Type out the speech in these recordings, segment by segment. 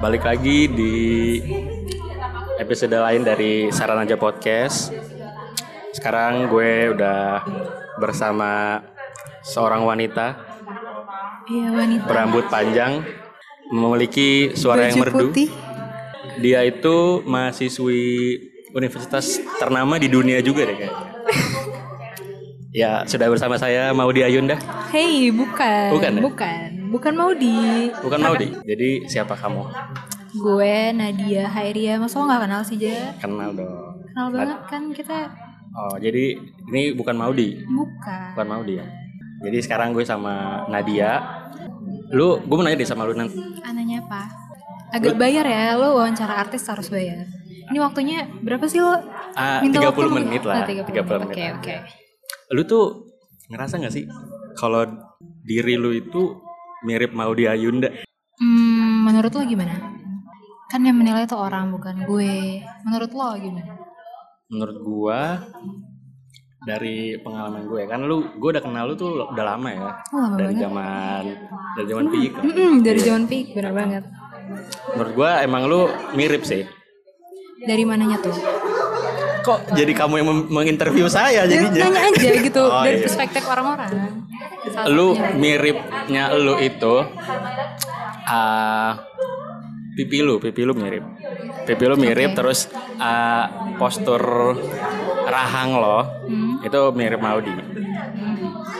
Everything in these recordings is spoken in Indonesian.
balik lagi di episode lain dari Saran Aja Podcast. Sekarang gue udah bersama seorang wanita Iya wanita. berambut panjang, memiliki suara yang Baju merdu. putih. Dia itu mahasiswi universitas ternama di dunia juga deh kayaknya. ya, sudah bersama saya Maudi Ayunda. Hey, bukan. Bukan ya? Bukan. Bukan Maudi. Bukan Maudi. Jadi siapa kamu? Gue Nadia Hairia. Masa lo gak kenal sih, Ja? Kenal dong. Kenal banget kan kita. Oh, jadi ini bukan Maudi. Bukan. Bukan Maudi ya. Jadi sekarang gue sama Nadia. Lu, gue mau nanya deh sama lu nanti. Ananya apa? Agak bayar ya, lo wawancara artis harus bayar. Ini waktunya berapa sih lo? Ah, Minta 30 waktu lu? menit lah. Ah, 30, 30 menit. Oke, oke. Lu tuh ngerasa gak sih kalau diri lu itu mirip Maudi Ayunda? Hmm, menurut lo gimana? Kan yang menilai itu orang bukan gue. Menurut lo gimana? Menurut gua dari pengalaman gue kan lu gue udah kenal lu tuh udah lama ya. Oh, lama dari zaman dari zaman PIK. kan. Dari zaman peak, bener banget. Menurut gua emang lu mirip sih. Dari mananya tuh? Kok jadi kamu yang menginterview saya Ya, jadinya? nanya aja gitu Oh, dari iya. perspektif orang-orang. Lu miripnya lu itu ah pipi lu pipi lu mirip. Pipi lu mirip Oke. terus ah, postur rahang lo Hmm. itu mirip Maudi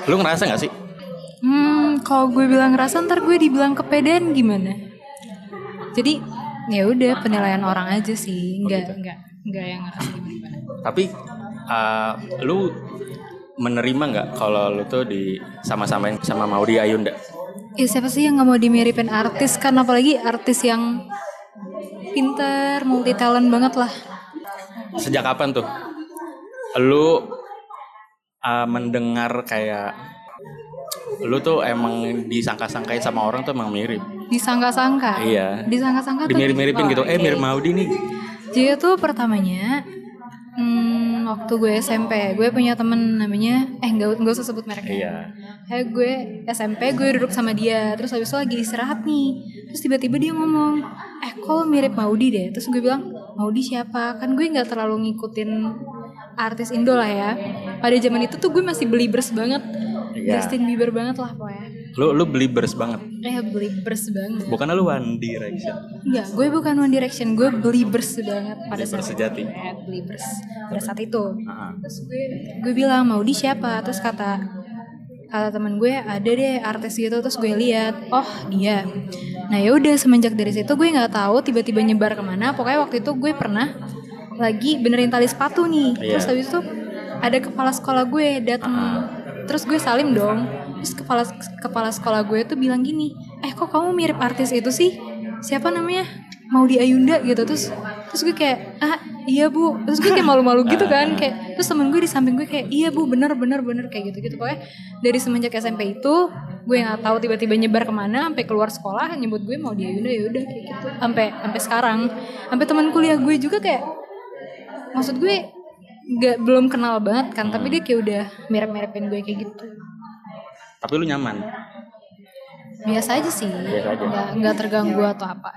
lu ngerasa nggak sih? Hmm, kalau gue bilang ngerasa ntar gue dibilang kepedean gimana? Jadi ya udah penilaian orang aja sih, nggak nggak nggak yang ngerasa gimana tapi ah, lu menerima nggak kalau lu tuh di sama-samain sama Maudi Ayunda Ya siapa sih yang nggak mau dimiripin artis kan apalagi artis yang pinter, multi talent banget lah. sejak kapan tuh lu ah, mendengar kayak lu tuh emang disangka-sangkain sama orang tuh emang mirip Disangka-sangka. Iya. Disangka-sangka dimirip-miripin gitu eh oke. mirip Maudi nih Jadi tuh pertamanya hmm, waktu gue SMP, gue punya temen namanya eh nggak nggak usah sebut mereknya. iya Eh gue SMP gue duduk sama dia Terus habis itu lagi istirahat nih Terus tiba-tiba dia ngomong Eh kok mirip Maudi deh Terus gue bilang Maudi siapa? Kan gue gak terlalu ngikutin artis Indo lah ya Pada zaman itu tuh gue masih belibers banget Iya. Justin Bieber banget lah pokoknya lu lu believers banget? Eh belibers banget. Bukan lu One Direction? Enggak, gue bukan One Direction Gue belibers banget pada saat sejati. Eh, Belibers Pada saat itu. Ah, terus gue gue bilang Maudi siapa? Terus kata kata temen gue ada deh artis gitu. Terus gue lihat oh dia nah ya udah semenjak dari situ gue nggak tahu tiba-tiba nyebar ke mana. Pokoknya waktu itu gue pernah lagi benerin tali sepatu nih. Iya. terus habis itu ada kepala sekolah gue datang terus gue salim dong terus kepala kepala sekolah gue tuh bilang gini eh kok kamu mirip artis itu sih? Siapa namanya? Maudi Ayunda gitu. Terus terus gue kayak ah iya bu. Terus gue kayak malu-malu gitu kan kayak terus temen gue di samping gue kayak iya bu bener bener bener kayak gitu gitu pokoknya dari semenjak SMP itu gue nggak tahu tiba-tiba nyebar ke mana sampai keluar sekolah nyebut gue Maudi Ayunda ya udah kayak gitu. Sampai sampai sekarang. Sampai teman kuliah gue juga kayak maksud gue nggak belum kenal banget kan tapi dia kayak udah mirip-miripin gue kayak gitu tapi lu nyaman? Biasa aja sih. Biasa aja. nggak nggak terganggu atau apa.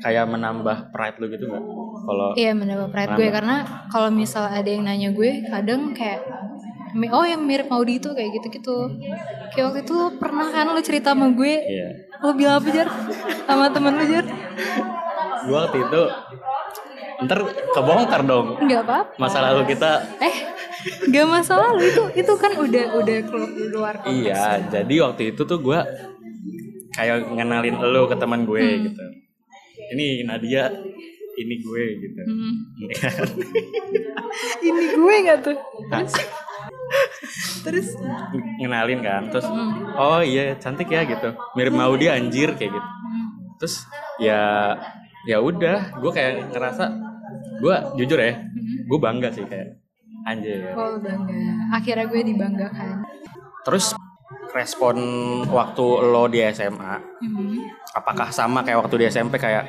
Kayak menambah pride lu gitu nggak? Kalau Iya menambah pride gue. karena kalau misal ada yang nanya gue kadang kayak "Mi- oh yang mirip Maudi itu kayak gitu-gitu. Kayak waktu itu lo pernah kan lo cerita sama gue? Iya. Lo bilang apa jar? Sama temen lo jar? Gua waktu itu ntar kebongkar dong. Nggak apa masa lalu kita eh nggak masalah lo itu itu kan udah udah keluar konteks. iya jadi waktu itu tuh gua kayak ngenalin lu ke teman gue Hmm. gitu. Ini Nadia ini gue gitu. Hmm. Ini gue nggak tuh? Terus? Terus? Ngenalin kan terus Hmm. oh iya cantik ya gitu. Mirip Maudi anjir kayak gitu. Terus ya ya udah gue kayak ngerasa gue jujur ya gue bangga sih kayak anjir oh bangga. Akhirnya gue dibanggakan. Terus respon waktu lo di SMA Hmm. apakah sama kayak waktu di SMP kayak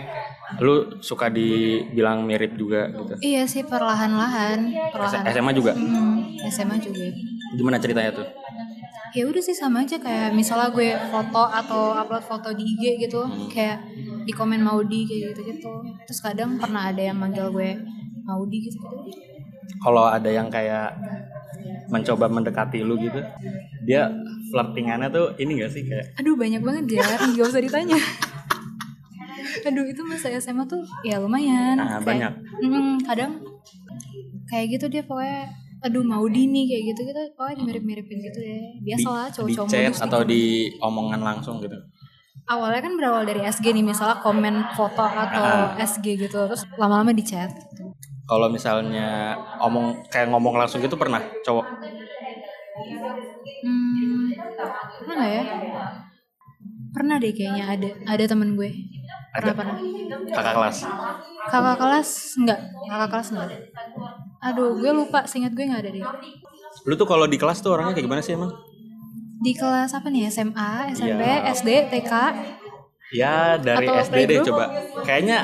lu suka dibilang mirip juga gitu? Iya sih perlahan-lahan perlahan SMA juga? Hmm, SMA juga. Gimana ceritanya tuh? Ya udah sih sama aja. Kayak misalnya gue foto atau upload foto di IG gitu kayak di komen Maudi kayak gitu gitu terus kadang pernah ada yang manggil gue Maudi gitu gitu Kalau ada yang kayak mencoba mendekati lu gitu, dia flirtingannya tuh ini gak sih kayak aduh banyak banget ya nggak usah ditanya aduh itu masa SMA tuh ya lumayan Ah, Kayak- banyak. Mm, kadang kayak gitu dia pokoknya aduh Maudi nih kayak gitu gitu pokoknya mirip-miripin gitu deh biasalah di cowok-cowok chat modus atau gitu. di omongan langsung gitu. awalnya kan berawal dari SG nih misalnya komen foto atau Ah. SG gitu terus lama-lama di chat gitu. Kalau misalnya omong kayak ngomong langsung gitu pernah cowok Hmm, pernah ya? Pernah deh kayaknya ada ada temen gue. Pernah Ada. pernah. kakak kelas. Kakak kelas enggak? Kakak kelas enggak. Aduh, gue lupa. Seingat gue nggak ada deh. Lu tuh kalau di kelas tuh orangnya kayak gimana sih emang? Di kelas apa nih? SMA, SMP, Iya. SD, TK. Ya dari Atau SD deh coba. Kayaknya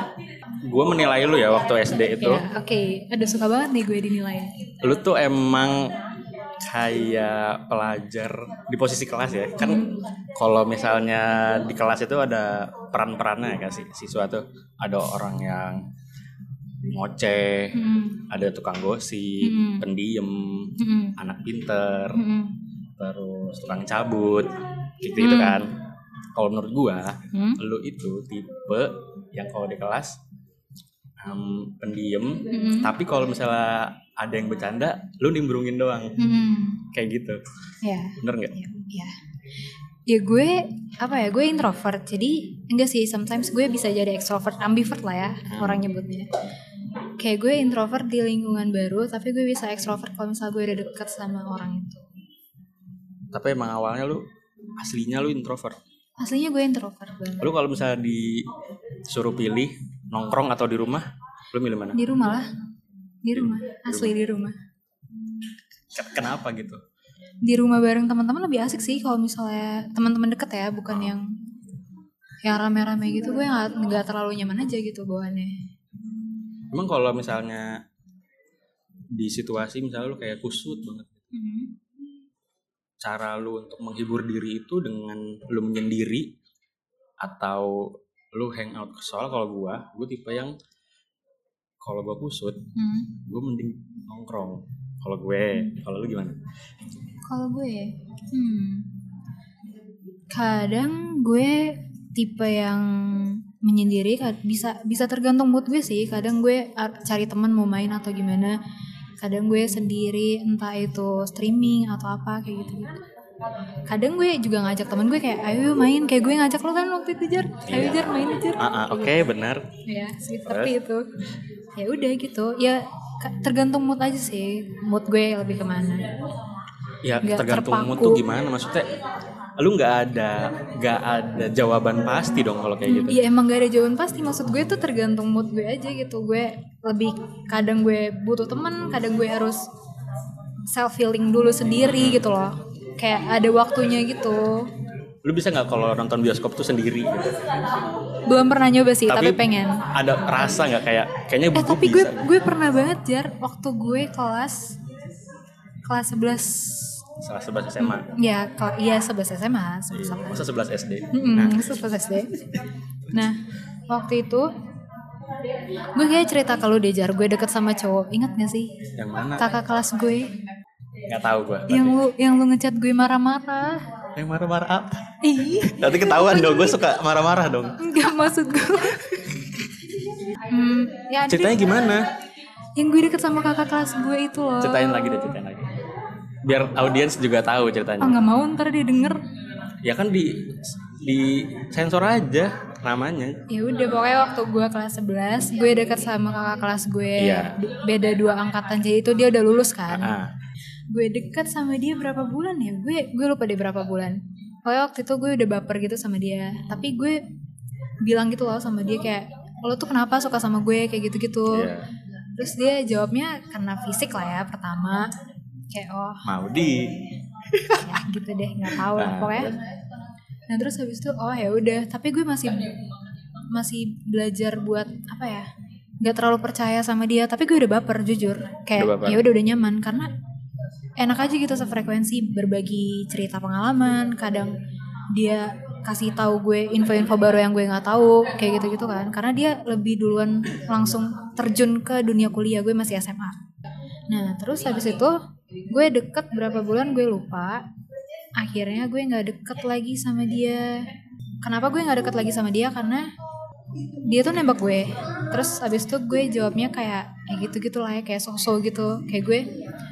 gue menilai lu ya waktu SD itu. Ya, oke. Aduh, suka banget nih gue dinilai. Lu tuh emang kayak pelajar di posisi kelas ya. Kan kalau misalnya di kelas itu ada peran-perannya kan sih siswa tuh. Ada orang yang ngoceh, Hmm. ada tukang gosip, Hmm. pendiam, Hmm. anak pinter, Hmm. terus tukang cabut, gitu gitu Hmm. kan. Kalau menurut gua, Hmm. lu itu tipe yang kalau di kelas em, pendiam, Hmm. tapi kalau misalnya ada yang bercanda, lu nimbrungin doang, Hmm. kayak gitu. Ya. Bener nggak? ya ya ya gue apa ya gue introvert jadi enggak sih sometimes gue bisa jadi extrovert ambivert lah ya orang nyebutnya kayak gue introvert di lingkungan baru tapi gue bisa extrovert kalau misalnya gue udah deket sama orang itu Tapi emang awalnya lu aslinya lu introvert. aslinya gue introvert banget Lu kalau misalnya disuruh pilih nongkrong atau di rumah, lu milih mana? di rumah lah. Di rumah. Asli di rumah. Ke- Kenapa gitu? di rumah bareng teman-teman lebih asik sih kalau misalnya teman-teman deket ya bukan yang yang rame-rame gitu. Gue nggak nggak terlalu nyaman aja gitu bawaannya. Emang kalau misalnya di situasi misalnya lu kayak kusut banget, Mhm. cara lu untuk menghibur diri itu dengan lu menyendiri atau lu hangout soal kalau gua gua tipe yang kalau gua kusut Hmm. gua mending nongkrong kalau gue kalau lu gimana Kalau gue, hmm, kadang gue tipe yang menyendiri bisa bisa tergantung mood gue sih. Kadang gue ar- cari teman mau main atau gimana. Kadang gue sendiri entah itu streaming atau apa kayak gitu. Kadang gue juga ngajak teman gue kayak ayo main kayak gue ngajak lo kan waktu itu jar. Ayo jar main jar. ah ah, oke benar Ya, seperti itu. Ya udah gitu. Ya tergantung mood aja sih. Mood gue lebih ke mana. ya Nggak tergantung mood terpaku. tuh gimana maksudnya lu nggak ada nggak ada jawaban pasti dong kalau kayak gitu Iya emang gak ada jawaban pasti maksud gue tuh tergantung mood gue aja gitu gue lebih kadang gue butuh temen kadang gue harus self healing dulu sendiri gitu loh kayak ada waktunya gitu. Lu bisa nggak kalau nonton bioskop tuh sendiri? Gitu belum pernah nyoba sih tapi, Tapi- pengen. ada rasa nggak kayak kayaknya eh tapi gue bisa. gue pernah banget jar waktu gue kelas kelas 11 salah sebelas SMA ya kel- iya 11 SMA 11 Iya, masa 11 SD Mm-mm, nah. sebelas SD. Nah, waktu itu gue kayak cerita ke lu deh Jar, gue deket sama cowok. Ingat gak sih? yang mana? Kakak kelas gue nggak tahu gue yang lu yang lu ngechat gue marah-marah. yang marah-marah apa Ih, nanti ketahuan dong gue suka marah-marah dong enggak maksud gue. hmm, ya ceritanya deh. gimana Yang gue deket sama kakak kelas gue itu loh. ceritain lagi deh ceritain lagi biar audiens juga tahu Oh ceritanya nggak mau ntar dia denger. ya kan di di sensor aja namanya Ya udah pokoknya waktu gue kelas 11 gue deket sama kakak kelas gue. Iya. Beda dua angkatan jadi itu dia udah lulus kan. ah gue deket sama dia berapa bulan ya? Gue gue lupa deh berapa bulan. Pokoknya waktu itu gue udah baper gitu sama dia. Tapi gue bilang gitu loh sama dia kayak lo tuh kenapa suka sama gue? kayak gitu gitu Iya. terus dia jawabnya karena fisik lah ya pertama. Kayak oh mau di. Ya gitu deh nggak tahu lah Nah, pokoknya. nah terus habis itu oh ya udah. Tapi gue masih masih belajar buat apa ya nggak terlalu percaya sama dia. Tapi gue udah baper jujur. Kayak ya udah udah nyaman. Karena enak aja gitu sefrekuensi berbagi cerita pengalaman kadang dia kasih tahu gue info-info baru yang gue nggak tahu kayak gitu-gitu kan. Karena dia lebih duluan langsung terjun ke dunia kuliah gue masih SMA nah terus habis itu gue deket berapa bulan gue lupa akhirnya gue nggak deket lagi sama dia. Kenapa gue nggak deket lagi sama dia? Karena dia tuh nembak gue. Terus habis itu gue jawabnya kayak kayak gitu gitu lah ya kayak sosok gitu. Kayak gue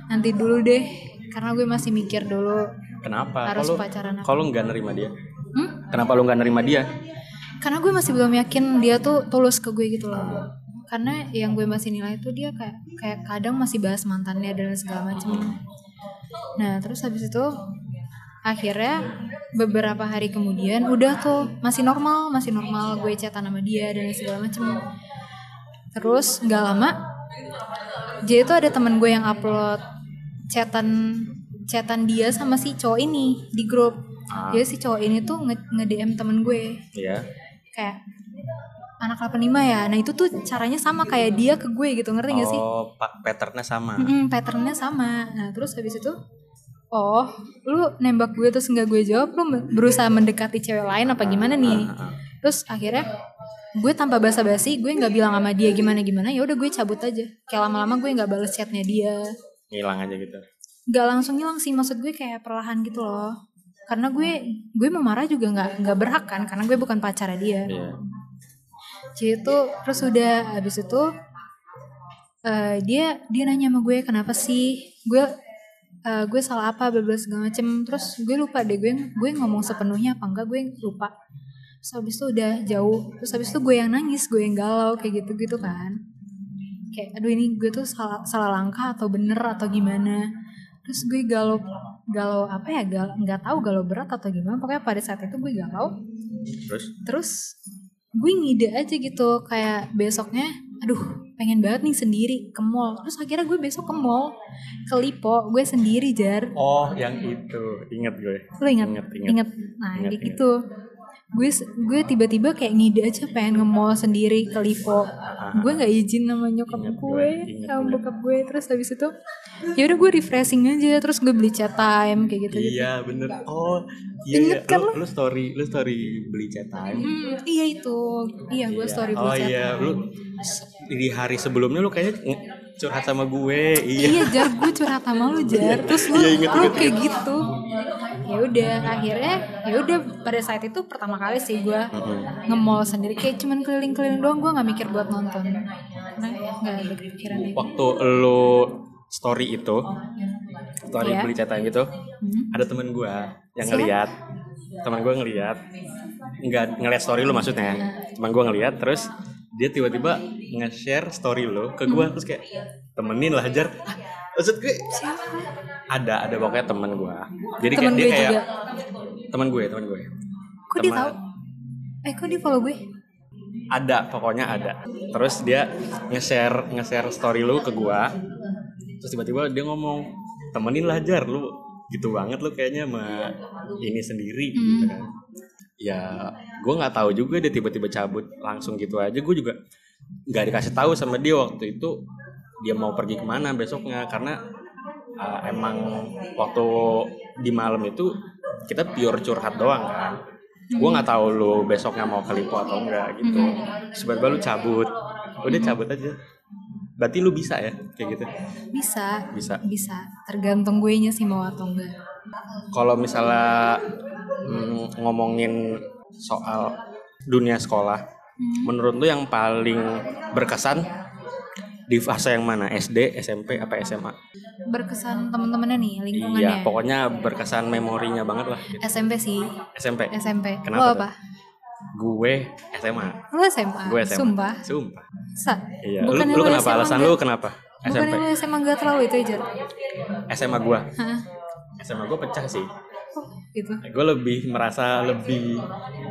nanti dulu deh. Karena gue masih mikir dulu. Kenapa? harus Kalau pacaran kalau nggak nerima dia? Hmm? Kenapa lu nggak nerima dia? karena gue masih belum yakin dia tuh tulus ke gue gitu loh. Karena yang gue masih nilai itu dia kayak kayak kadang masih bahas mantannya dan segala macam nah terus habis itu akhirnya beberapa hari kemudian udah tuh masih normal masih normal gue chatan sama dia dan segala macam terus nggak lama jadi itu ada temen gue yang upload chatan chatan dia sama si cowok ini di grup Ah. jadi si cowok ini tuh nge- nge-DM temen gue Iya. kayak anak 85 ya nah itu tuh caranya sama kayak dia ke gue gitu ngerti gak sih Oh, patternnya sama. Mm-mm, patternnya sama nah terus habis itu oh lu nembak gue terus nggak gue jawab lu berusaha mendekati cewek lain apa gimana nih Ah, ah. terus akhirnya gue tanpa basa-basi gue nggak bilang sama dia gimana gimana ya udah gue cabut aja. Kayak lama-lama gue nggak bales chatnya dia. Ngilang aja gitu. nggak langsung hilang sih maksud gue kayak perlahan gitu loh. Karena gue gue mau marah juga nggak nggak berhak kan karena gue bukan pacarnya dia. Iya. jadi itu terus udah habis itu eh, dia dia nanya sama gue kenapa sih? Gue eh, gue salah apa bla segala macem. Terus gue lupa deh gue gue ngomong sepenuhnya apa enggak gue lupa terus habis itu udah jauh. Terus habis itu gue yang nangis gue yang galau kayak gitu gitu kan. Kayak aduh ini gue tuh salah salah langkah atau bener atau gimana? Terus gue galau galau apa ya gal nggak tahu galau berat atau gimana. Pokoknya pada saat itu gue galau. Terus? Terus gue ngide aja gitu kayak besoknya aduh pengen banget nih sendiri ke mall. Terus akhirnya gue besok ke mall ke Lipo gue sendiri jar. Oh, yang itu. Ingat gue. lo ingat? Ingat, ingat. ingat. Nah Ingat, kayak gitu gue gue tiba-tiba kayak ngide aja pengen nge mall sendiri ke Lipo gue nggak izin sama nyokap Ingat gue, sama bokap gue terus habis itu ya udah gue refreshing aja terus gue beli chat time kayak gitu gitu Iya, bener. Oh, iya. Iya. kan lu, lu story, lu story beli chat time. Hmm, iya itu iya gue Iya. story beli Oh chat iya, time. lu di hari sebelumnya lu kayaknya curhat sama gue. Iya. iya jar gue curhat sama lu jar terus lu Iya, inget, inget, kayak gitu. Ya udah akhirnya ya udah pada saat itu pertama kali sih gue nge-mall sendiri. Kayak cuman keliling-keliling doang gue nggak mikir buat nonton. Karena nggak ada kepikiran itu Waktu lu story itu, story Iya. beli time gitu, Hmm. ada temen gue yang ngeliat. Teman gue ngeliat. Nggak ngeliat story lu maksudnya. Teman gue ngeliat terus dia tiba-tiba nge-share story lu ke gue terus kayak temenin lah jar. Ah, maksud gue ada ada pokoknya temen gue jadi kayak Temen dia gue kayak juga. temen gue temen gue. Kok dia Teman- tahu? Eh kok dia follow gue? Ada pokoknya ada. Terus dia nge-share nge-share story lu ke gua. Terus tiba-tiba dia ngomong temenin lah jar. Lu gitu banget lu kayaknya sama ini sendiri gitu kan ya gua nggak tahu juga dia tiba-tiba cabut langsung gitu aja. Gue juga nggak dikasih tahu sama dia waktu itu dia mau pergi ke mana besoknya. Karena uh, emang waktu di malam itu kita pure curhat doang kan. Gue nggak tahu lu besoknya mau ke Lipo atau enggak gitu. Sebab lu cabut. Udah cabut aja. Berarti lu bisa ya kayak gitu? Bisa. Bisa. Bisa. Tergantung gue nya sih mau atau enggak kalau misalnya mm, ngomongin soal dunia sekolah menurut lu yang paling berkesan di fase yang mana SD SMP apa SMA berkesan temen-temennya nih lingkungannya iya pokoknya berkesan memorinya banget lah gitu. SMP sih SMP SMP Kenapa tuh? apa gue SMA lo SMA gue SMA sumpah sumpah Sa iya lu, lu lu kenapa SMA alasan nggak- lu kenapa SMP bukannya lo SMA gak terlalu itu aja SMA gue Hah? SMA gue pecah sih Oh, gitu. Gue lebih merasa lebih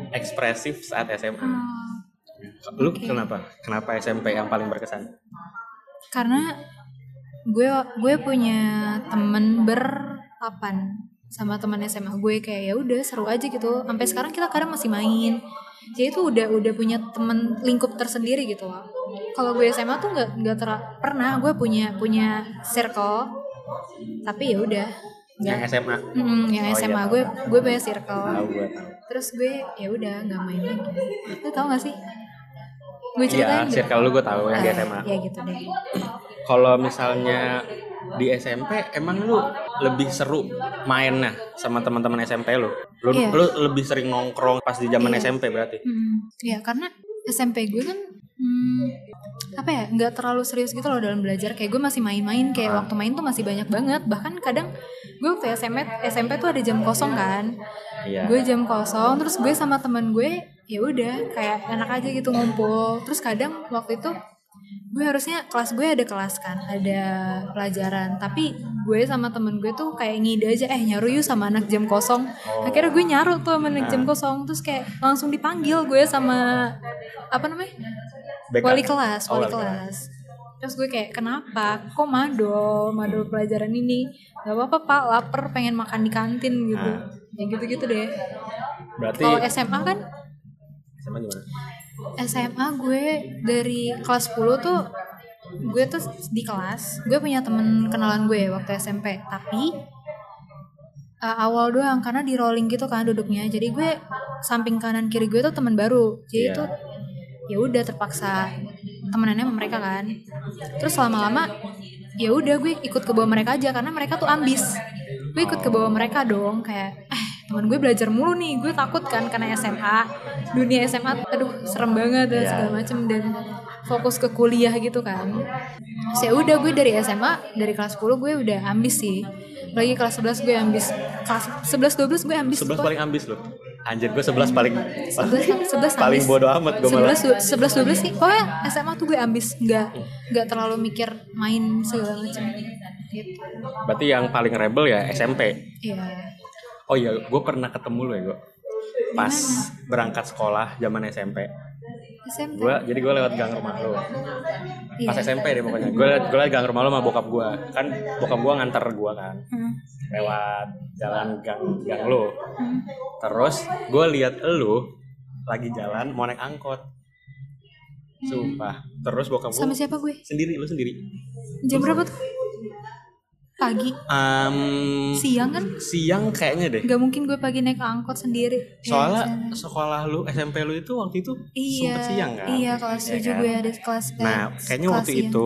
ekspresif saat SMA Hmm, lu kenapa? Kenapa SMP yang paling berkesan? Karena gue gue punya temen berdelapan sama teman SMA gue kayak ya udah seru aja gitu. Sampai sekarang kita kadang masih main. Jadi itu udah udah punya temen lingkup tersendiri gitu loh. Kalau gue SMA tuh nggak nggak pernah gue punya punya circle. Tapi ya udah yang SMA Mm, yang Oh, iya, SMA tahu, gue tahu. gue punya circle. Tahu gue tahu. Terus gue ya udah nggak main lagi. Lu tau gak sih? Gue iya ceritain deh. circle lu gue tahu yang di Ah, SMA ya gitu deh. Kalau misalnya di SMP emang lu lebih seru mainnya sama teman-teman SMP lu? Lu, Iya. lu lebih sering nongkrong pas di zaman Iya. SMP berarti? Hmm, ya karena SMP gue kan hmm, apa ya nggak terlalu serius gitu loh dalam belajar. Kayak gue masih main-main kayak waktu main tuh masih banyak banget. Bahkan kadang gue waktu SMP SMP tuh ada jam kosong kan? Iya. Gue jam kosong terus gue sama temen gue ya udah kayak enak aja gitu ngumpul. Terus kadang waktu itu gue harusnya kelas gue ada kelas kan ada pelajaran. Tapi gue sama temen gue tuh kayak ngide aja eh nyaru yuk sama anak jam kosong. Oh. akhirnya gue nyaru tuh sama anak jam kosong terus kayak langsung dipanggil gue sama apa namanya Backup. wali kelas Oh, wali kelas. terus gue kayak kenapa? Kok mado mado pelajaran ini? Gak apa-apa pak. Lapar pengen makan di kantin gitu. Ah. ya gitu-gitu deh. Berarti kalau SMA kan? SMA gimana? SMA gue dari kelas 10 tuh gue tuh di kelas gue punya temen kenalan gue waktu SMP tapi uh, awal doang karena di rolling gitu kan duduknya. Jadi gue samping kanan kiri gue tuh teman baru. Jadi tuh ya udah terpaksa temenannya sama mereka kan. Terus lama-lama ya udah gue ikut ke bawah mereka aja karena mereka tuh ambis. Gue ikut ke bawah mereka dong kayak eh teman gue belajar mulu nih. Gue takut kan karena SMA dunia SMA aduh serem banget dan Iya. segala macem dan fokus ke kuliah gitu kan. Terus ya udah gue dari SMA dari kelas 10 gue udah ambis sih. Lagi kelas 11 gue ambis kelas 11 12 gue ambis 11 kok. paling ambis lu anjir gue 11 paling 11 kan? 11 paling ambis. bodoh amat gue malah. 11 11 12 sih. Pokoknya SMA tuh gue ambis. Nggak nggak terlalu mikir main segala macam. Gitu berarti yang paling rebel ya SMP iya. Oh iya gue pernah ketemu lu ya gue pas berangkat sekolah zaman SMP SMP gue jadi gue lewat gang rumah lu. Iya. pas SMP deh pokoknya. Gue lewat gue lewat gang rumah lu sama bokap gue kan bokap gue nganter gue kan. Hmm. lewat jalan gang gang lu. Hmm. terus gue lihat lu lagi jalan mau naik angkot. Sumpah. Terus bokap gue sama siapa gue? sendiri lu sendiri. Jam berapa tuh pagi Em, siang kan siang kayaknya deh nggak mungkin gue pagi naik angkot sendiri Ya, soalnya sana. sekolah lu SMP lu itu waktu itu iya sempet siang kan iya kelas Ya 7 kan? gue ada kelas eh, Nah, kayaknya kelas waktu siang. itu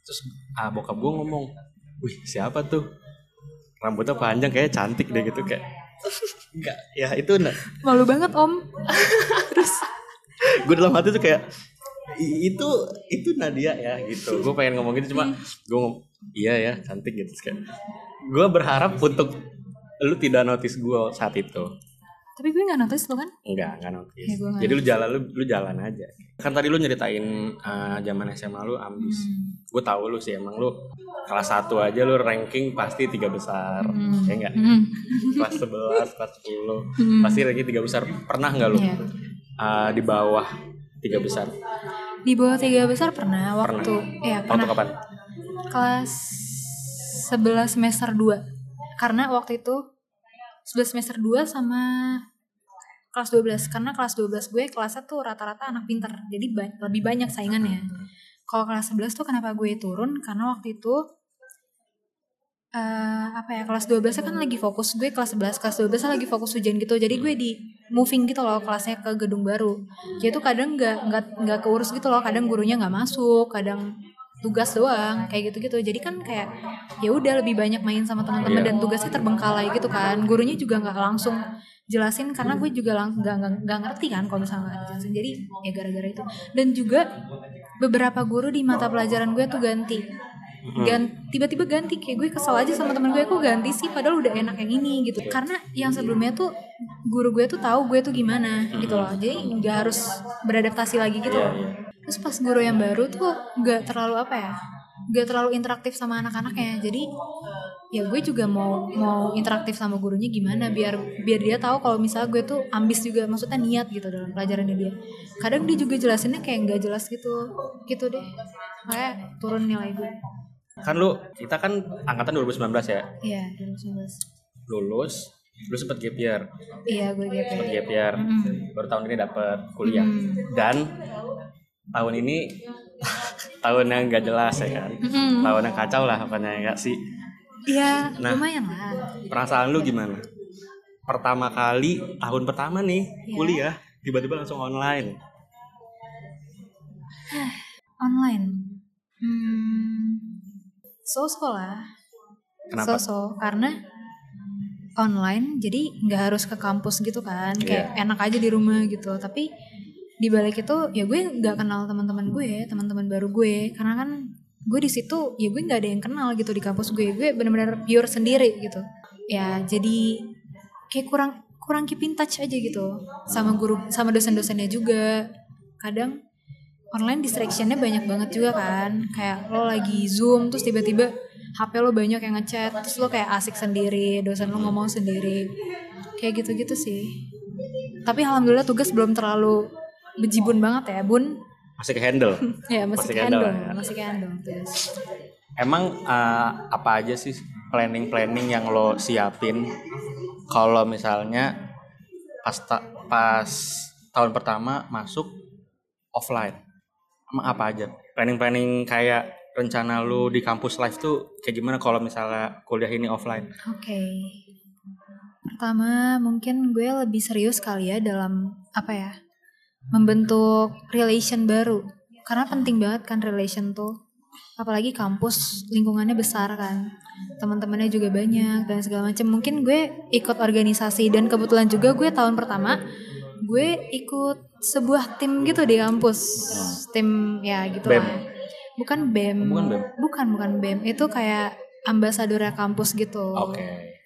terus ah bokap gue ngomong, "Wih, siapa tuh? Rambutnya panjang kayak cantik deh gitu kayak." Enggak, ya itu nah. malu banget om terus Gue dalam hati tuh kayak "I- itu itu Nadia ya gitu. Gue pengen ngomong gitu cuma gue iya ya cantik gitu kayak gue berharap untuk lu tidak notice gue saat itu. tapi gue nggak notice lo kan Enggak, enggak notice. Ya, nggak Jadi lu jalan lu lu jalan aja. Kan tadi lu nyeritain uh, zaman SMA lu ambis. Hmm. Gue tahu lu sih emang lu kelas 1 aja lu ranking pasti tiga besar. Hmm. Ya enggak? Hmm. Kelas 11, kelas 10 Hmm. pasti ranking tiga besar. Pernah nggak lu Iya. uh, di bawah tiga besar? Di bawah tiga besar pernah waktu ya Waktu pernah. kapan? kelas 11 semester 2 karena waktu itu 11 semester 2 sama kelas 12 karena kelas 12 gue kelasnya tuh rata-rata anak pinter. Jadi ba- lebih banyak saingannya. Kalau kelas 11 tuh kenapa gue turun? Karena waktu itu eh apa ya kelas 12 nya kan lagi fokus gue kelas 11 kelas 12 nya lagi fokus ujian gitu jadi gue di moving gitu loh kelasnya ke gedung baru. Jadi tuh kadang nggak nggak nggak keurus gitu loh kadang gurunya nggak masuk kadang tugas doang kayak gitu gitu jadi kan kayak ya udah lebih banyak main sama teman-teman Iya. dan tugasnya terbengkalai gitu kan. Gurunya juga nggak langsung jelasin karena gue juga lang nggak nggak ngerti kan kalau misalnya nggak dijelasin jadi ya gara-gara itu. Dan juga beberapa guru di mata pelajaran gue tuh ganti gan tiba-tiba ganti kayak gue kesel aja sama temen gue kok ganti sih? Padahal udah enak yang ini gitu. Karena yang sebelumnya tuh guru gue tuh tahu gue tuh gimana gitu loh. Jadi nggak harus beradaptasi lagi gitu loh. Terus pas guru yang baru tuh nggak terlalu apa ya nggak terlalu interaktif sama anak-anaknya. Jadi ya gue juga mau mau interaktif sama gurunya gimana biar biar dia tahu kalau misalnya gue tuh ambis juga maksudnya niat gitu dalam pelajarannya dia. Kadang dia juga jelasinnya kayak nggak jelas gitu gitu deh. Kayak turun nilai gue Kan lu kita kan angkatan 2019 ya. Iya, 2019. Lulus, lu sempet gap year. Iya, gue GP. Sempet gap year. Mm. Baru tahun ini dapet kuliah. Hmm. Dan tahun ini tahun yang gak jelas ya kan. Mm-mm. Tahun yang kacau lah pokoknya ya nggak sih. ya Nah. lumayan lah Perasaan lu gimana? Pertama kali tahun pertama nih Iya. kuliah tiba-tiba langsung online. online hmm so-so lah Kenapa? so-so karena online jadi nggak harus ke kampus gitu kan. Kayak Iya. enak aja di rumah gitu. Tapi di balik itu ya gue nggak kenal teman-teman gue teman-teman baru gue. Karena kan gue di situ ya gue nggak ada yang kenal gitu di kampus gue. Gue bener-bener pure sendiri gitu. Ya jadi kayak kurang kurang keep in touch aja gitu. Sama guru sama dosen-dosennya juga. Kadang online distractionnya banyak banget juga kan kayak lo lagi zoom terus tiba-tiba HP lo banyak yang ngechat terus lo kayak asik sendiri dosen lo ngomong sendiri kayak gitu-gitu sih tapi alhamdulillah tugas belum terlalu bejibun banget ya bun Masih ke handle. ya Masih masih handle handle ya? masih handle tugas Emang eh, apa aja sih planning-planning yang lo siapin kalau misalnya pas ta- pas tahun pertama masuk offline? Emang apa aja? Planning-planning kayak rencana lu di kampus live tuh kayak gimana kalau misalnya kuliah ini offline? Oke. Pertama, mungkin gue lebih serius kali ya dalam apa ya? Membentuk relation baru. Karena penting banget kan relation tuh. Apalagi kampus lingkungannya besar kan. Teman-temannya juga banyak dan segala macam. Mungkin gue ikut organisasi dan kebetulan juga gue tahun pertama gue ikut sebuah tim gitu di kampus. Tim ya gitu BEM. lah. Bukan BEM. Bukan BEM? Bukan, bukan BEM. Itu kayak ambasadornya kampus gitu. Oke.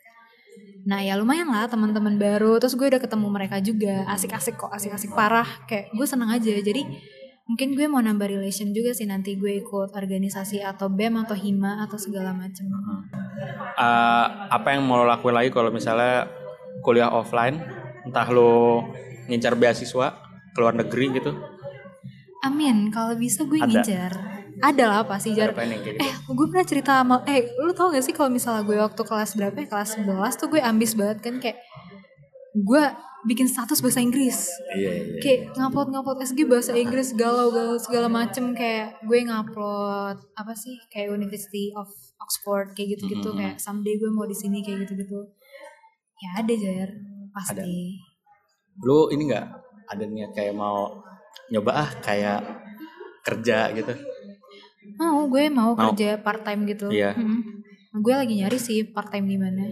Nah ya lumayan lah teman-teman baru. Terus gue udah ketemu mereka juga. Asik-asik kok, asik-asik parah. Kayak gue seneng aja. Jadi mungkin gue mau nambah relation juga sih nanti gue ikut organisasi atau BEM atau HIMA atau segala macem. Eh, apa yang mau lo lakuin lagi kalau misalnya kuliah offline? Entah lo ngincar beasiswa ke luar negeri gitu? Amin. Kalau bisa gue Ada. ngincar. Ada lah pasti Ada jar. gitu? Eh, gue pernah cerita sama eh lu tau gak sih kalau misalnya gue waktu kelas berapa ya? Kelas 11 tuh gue ambis banget kan kayak gue bikin status bahasa Inggris. Iya, iya. Kayak ngupload ngupload SG bahasa Inggris galau galau segala macem kayak gue ngupload apa sih kayak University of Oxford kayak gitu gitu Mhm. kayak someday gue mau di sini kayak gitu gitu. Ya ada jar pasti. Lu ini nggak ada niat kayak mau nyoba ah kayak kerja gitu? Mau gue mau, Mau. kerja part time gitu. Iya. Mm-mm. Gue lagi nyari sih part time di mana.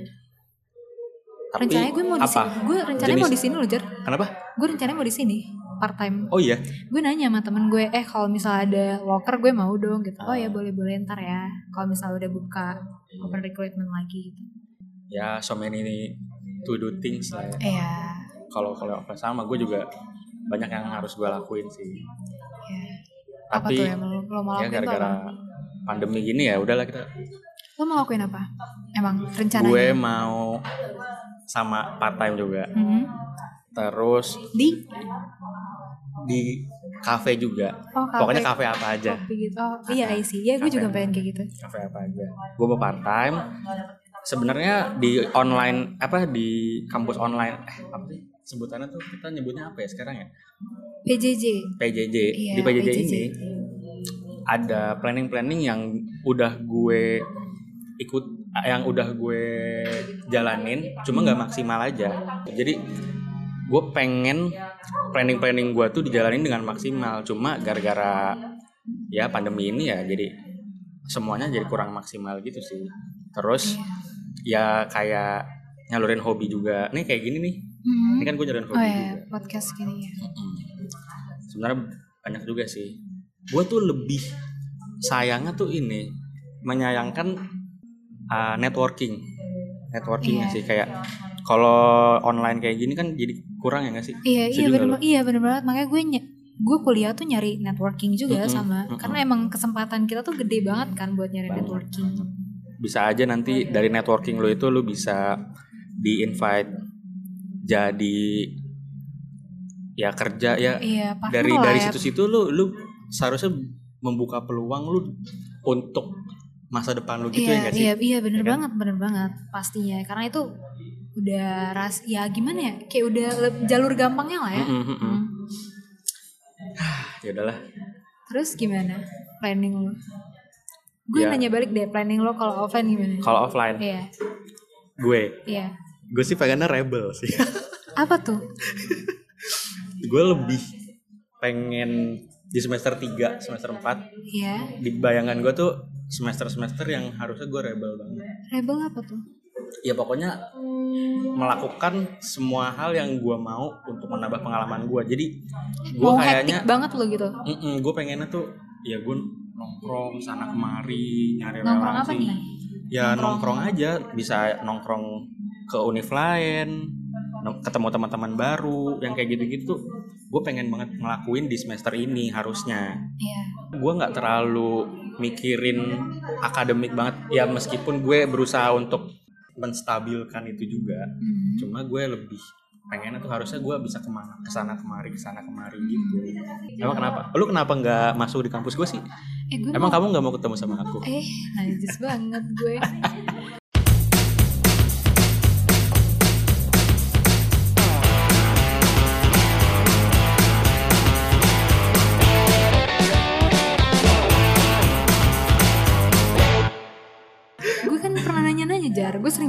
Tapi rencananya gue mau di sini. Gue rencananya mau di sini loh, Jar. Kenapa? Gue rencananya mau di sini part time. Oh iya. Gue nanya sama temen gue, eh kalau misalnya ada locker gue mau dong gitu. Oh ya Ah. boleh boleh ntar ya. Kalau misalnya udah buka open recruitment lagi gitu. Ya so many to do things lah ya. Iya. Kalau kalau apa sama gue juga banyak yang harus gue lakuin sih. Apa Tapi tuh yang lo, lo mau ya gara-gara pandemi gini ya udahlah kita. Lo mau lakuin apa? Emang rencananya? Gue mau sama part time juga. Mhm. Terus Di? di cafe juga. Oh kafe. Pokoknya cafe apa aja. Kopi gitu. Oh iya see. Ya gue Kafe. juga pengen kayak gitu. Cafe apa aja. Gue mau part time. Sebenarnya di online apa di kampus online eh apa sih sebutannya tuh kita nyebutnya apa ya sekarang ya? PJJ. PJJ. Iya, di PJJ, ini ada planning-planning yang udah gue ikut yang udah gue jalanin cuma nggak maksimal aja jadi gue pengen planning-planning gue tuh dijalanin dengan maksimal cuma gara-gara ya pandemi ini ya jadi semuanya jadi kurang maksimal gitu sih terus ya kayak nyalurin hobi juga nih kayak gini nih Mhm. ini kan gue nyalurin Oh hobi ya, juga podcast gini ya. Sebenarnya banyak juga sih gue tuh lebih sayangnya tuh ini menyayangkan uh, networking networkingnya Iya. sih kayak kalau online kayak gini kan jadi kurang ya nggak sih Iya, iya Setuju bener, iya bener banget. Makanya gue ny- gue kuliah tuh nyari networking juga Mm-mm, sama. mm-mm. Karena emang kesempatan kita tuh gede banget kan buat nyari networking. bisa aja nanti dari networking lo itu lo bisa di invite jadi ya kerja ya Iya, dari dari ya. situ-situ lu lu seharusnya membuka peluang lu untuk masa depan lu gitu iya, ya nggak sih iya, iya bener Ya kan? banget, bener banget pastinya. Karena itu udah ras, ya gimana ya? Kayak udah jalur gampangnya lah ya. Mm-mm, mm-mm. Hmm. ya udahlah Terus gimana planning lu? gue Ya. nanya balik deh planning lo kalau offline gimana Kalau offline, iya gue, iya gue sih pengennya rebel sih. apa tuh gue lebih pengen di semester 3, semester 4 iya di bayangan gue tuh semester-semester yang harusnya gue rebel banget. rebel apa tuh Ya pokoknya melakukan semua hal yang gue mau untuk menambah pengalaman gue. Jadi gue mau kayaknya, banget lo gitu gue pengennya tuh ya gue nongkrong sana kemari nyari nongkrong apa relasi. nih Ya Nongkrong. nongkrong aja, bisa nongkrong ke univ lain, ketemu teman-teman baru, yang kayak gitu-gitu gue pengen banget ngelakuin di semester ini harusnya. iya Gue nggak terlalu mikirin akademik banget, ya meskipun gue berusaha untuk menstabilkan itu juga, Hmm. cuma gue lebih pengennya tuh harusnya gue bisa ke mana, ke sana kemari, ke sana kemari gitu. Emang kenapa? Lu kenapa nggak masuk di kampus gue sih? eh gue Emang mau kamu nggak mau ketemu sama aku? eh najis banget gue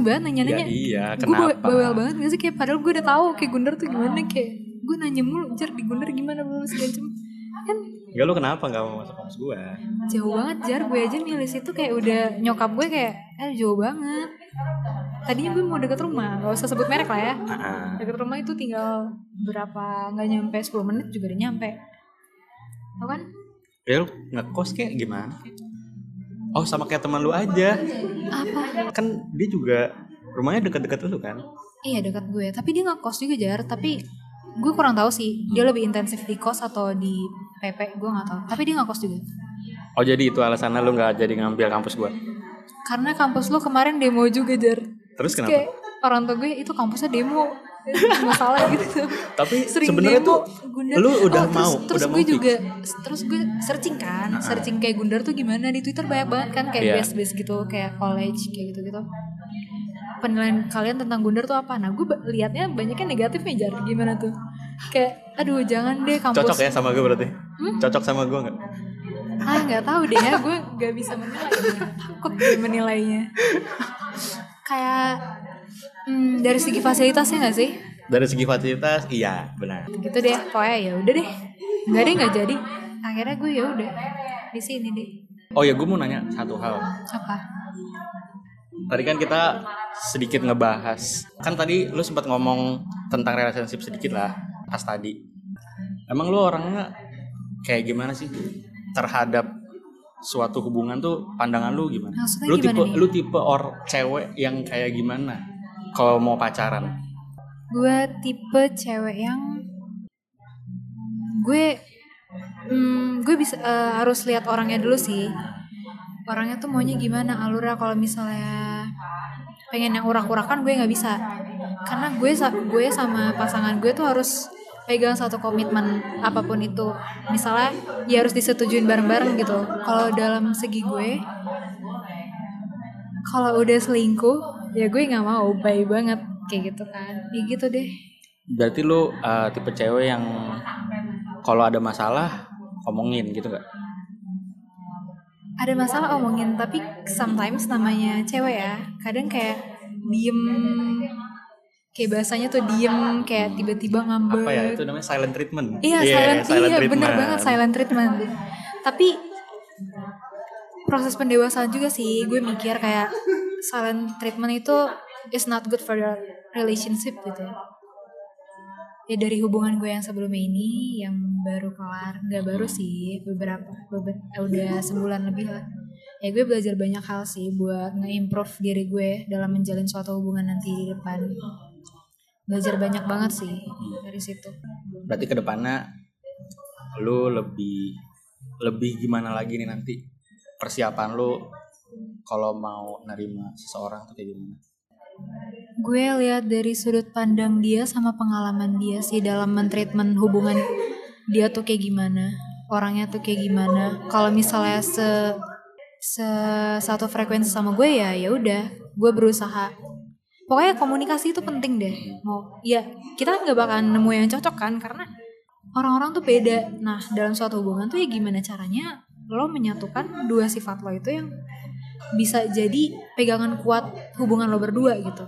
gue banget Ya nanya-nanya. iya, gue kenapa? bawel banget gak sih kayak padahal gue udah tahu kayak Gundar tuh gimana kayak gue nanya mulu jar di Gundar gimana? belum segala macem. Kan Enggak lu kenapa nggak mau masuk kampus gue? jauh banget jar. Gue aja milih situ kayak udah nyokap gue kayak eh jauh banget. Tadinya gue mau deket rumah gak usah sebut merek lah ya. Ah, deket rumah itu tinggal berapa nggak nyampe 10 menit juga udah nyampe. Tau kan? Ya lu ngekos kayak gimana? Oh sama kayak teman lu aja. apa? Kan dia juga rumahnya dekat-dekat lu kan? iya dekat gue. Tapi dia nggak kos juga jar. Tapi gue kurang tahu sih. Dia lebih intensif di kos atau di PP gue nggak tahu. Tapi dia nggak kos juga. Oh jadi itu alasannya lu nggak jadi ngambil kampus gue? karena kampus lu kemarin demo juga jar. Terus kenapa? kayak orang tua gue itu kampusnya demo masalah gitu Tapi sebenarnya tuh Gundar. lu udah terus, mau, terus udah gue mau fix. juga terus gue searching kan searching kayak Gundar tuh gimana di Twitter banyak banget kan kayak Iya. base base gitu kayak college kayak gitu gitu penilaian kalian tentang Gundar tuh apa nah gue liatnya banyaknya negatifnya jar gimana tuh kayak aduh jangan deh kampus Cocok ya sama gue berarti? Hmm? Cocok sama gue nggak? ah nggak tahu deh ya gue nggak bisa menilai takut gue menilainya kayak hmm, dari segi fasilitasnya nggak sih Dari segi fasilitas, iya benar. gitu deh pokoknya ya udah deh nggak deh nggak jadi akhirnya gue ya udah di sini deh Oh ya gue mau nanya satu hal. apa Tadi kan kita sedikit ngebahas. Kan tadi lu sempat ngomong tentang relationship sedikit lah pas tadi. Emang lu orangnya kayak gimana sih terhadap suatu hubungan tuh pandangan lu gimana? Maksudnya lu gimana tipe nih? lu tipe or cewek yang kayak gimana kalau mau pacaran? gue tipe cewek yang gue hmm, gue bisa eh, harus lihat orangnya dulu sih. Orangnya tuh maunya gimana alurnya. Kalau misalnya pengen yang urak-urakan gue nggak bisa. Karena gue gue sama pasangan gue tuh harus pegang satu komitmen apa pun itu. Misalnya ya harus disetujuin bareng-bareng gitu. Kalau dalam segi gue kalau udah selingkuh ya gue nggak mau bye banget kayak gitu kan ya gitu deh Berarti lu uh, tipe cewek yang kalau ada masalah ngomongin gitu gak? ada masalah omongin tapi sometimes namanya cewek ya kadang kayak diem kayak bahasanya tuh diem kayak tiba-tiba ngambek Apa ya itu namanya silent treatment? iya Yeah, silent, iya bener treatment. banget silent treatment tapi proses pendewasaan juga sih gue mikir kayak silent treatment itu is not good for your relationship gitu ya. Dari hubungan gue yang sebelumnya ini yang baru kelar nggak baru sih beberapa beber- eh, udah sebulan lebih lah. Ya gue belajar banyak hal sih buat nge-improve diri gue dalam menjalin suatu hubungan nanti di depan. Belajar banyak banget sih dari situ. Berarti ke depannya lu lebih lebih gimana lagi nih nanti? Persiapan lu kalau mau nerima seseorang tuh kayak gimana? gue lihat dari sudut pandang dia sama pengalaman dia sih dalam mentreatment hubungan dia tuh kayak gimana orangnya tuh kayak gimana. Kalau misalnya se se satu frekuensi sama gue ya ya udah gue berusaha. Pokoknya komunikasi itu penting deh. Mau ya kita nggak bakalan nemu yang cocok kan karena orang-orang tuh beda. Nah dalam suatu hubungan tuh ya gimana caranya lo menyatukan dua sifat lo itu yang bisa jadi pegangan kuat hubungan lo berdua gitu.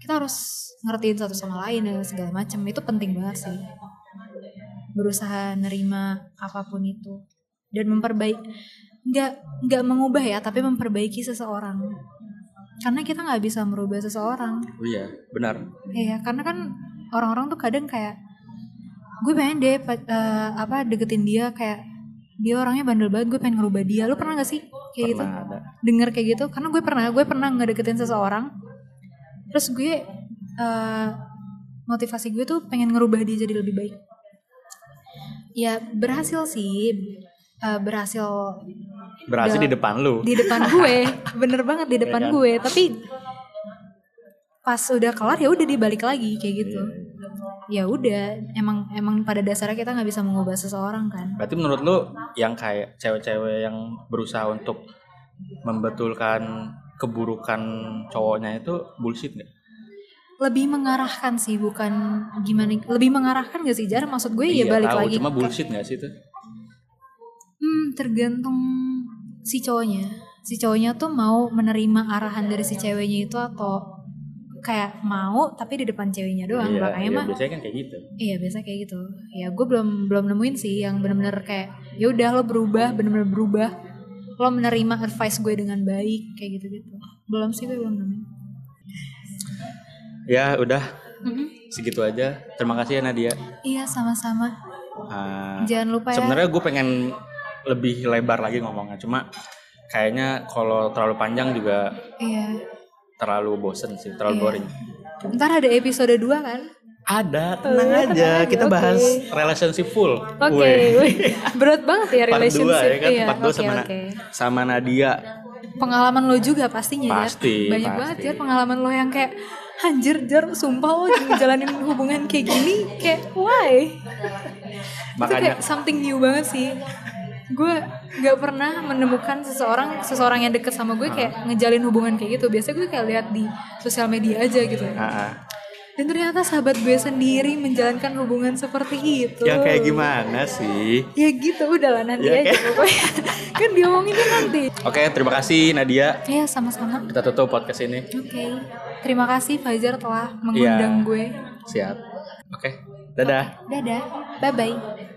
Kita harus ngertiin satu sama lain dan segala macam. Itu penting banget sih. Berusaha nerima apa pun itu. Dan memperbaiki nggak nggak mengubah ya tapi memperbaiki seseorang. Karena kita nggak bisa merubah seseorang. Oh iya, benar. Iya, karena kan orang-orang tuh kadang kayak gue pengen deh eh, apa deketin dia kayak dia orangnya bandel banget, gue pengen ngerubah dia. Lu pernah gak sih kayak gitu? Pernah ada. Denger kayak gitu? Karena gue pernah, gue pernah ngedeketin seseorang. Terus gue eh, motivasi gue tuh pengen ngerubah dia jadi lebih baik. Ya berhasil sih, Eh, berhasil Berhasil di depan lu. di depan gue bener banget di depan Iya kan? gue tapi pas udah kelar ya udah dibalik lagi kayak gitu Iya. Ya udah emang emang pada dasarnya kita nggak bisa mengubah seseorang kan Berarti menurut lu yang kayak cewek-cewek yang berusaha untuk membetulkan keburukan cowoknya itu bullshit nggak? lebih mengarahkan sih bukan gimana lebih mengarahkan gak sih jar maksud gue ya Iya, balik tahu, lagi Cuma bullshit nggak sih itu? hmm tergantung si cowoknya si cowoknya tuh mau menerima arahan dari si ceweknya itu atau kayak mau tapi di depan ceweknya doang iya, makanya iya, mah biasanya kan kayak gitu. Iya biasa kayak gitu. Ya gue belum belum nemuin sih yang bener-bener kayak ya udah lo berubah bener-bener berubah. Lo menerima advice gue dengan baik kayak gitu-gitu. Belum sih gue belum nemuin. Ya udah segitu aja. Terima kasih ya Nadia. Iya sama-sama. Ah, Jangan lupa ya. Sebenarnya gue pengen lebih lebar lagi ngomongnya, cuma kayaknya kalau terlalu panjang juga Iya. Terlalu bosen sih, terlalu Iya. boring. Ntar ada episode 2 kan? Ada, tenang Oh, aja. tenang aja, Kita oke. bahas relationship full. Oke. Wih. Berat banget ya Part 2 relationship. ya kan, Iya, part 2 oke, sama, oke. sama Nadia. Pengalaman lo juga pastinya ya. Pasti, Banyak pasti. banget ya pengalaman lo yang kayak Anjir, jar, sumpah lo ngejalanin hubungan kayak gini Kayak, why? itu Makanya kayak something new banget sih gue nggak pernah menemukan seseorang seseorang yang deket sama gue kayak ngejalin hubungan kayak gitu biasanya gue kayak lihat di sosial media aja gitu ah, ah. dan ternyata sahabat gue sendiri menjalankan hubungan seperti itu ya kayak gimana sih? ya gitu udahlah nanti Ya, aja kayak- pokoknya kan diomonginnya nanti Oke, terima kasih Nadia. ya sama-sama Kita tutup podcast ini. oke terima kasih Fajar telah mengundang Iya. gue Siap. Oke, dadah. dadah bye bye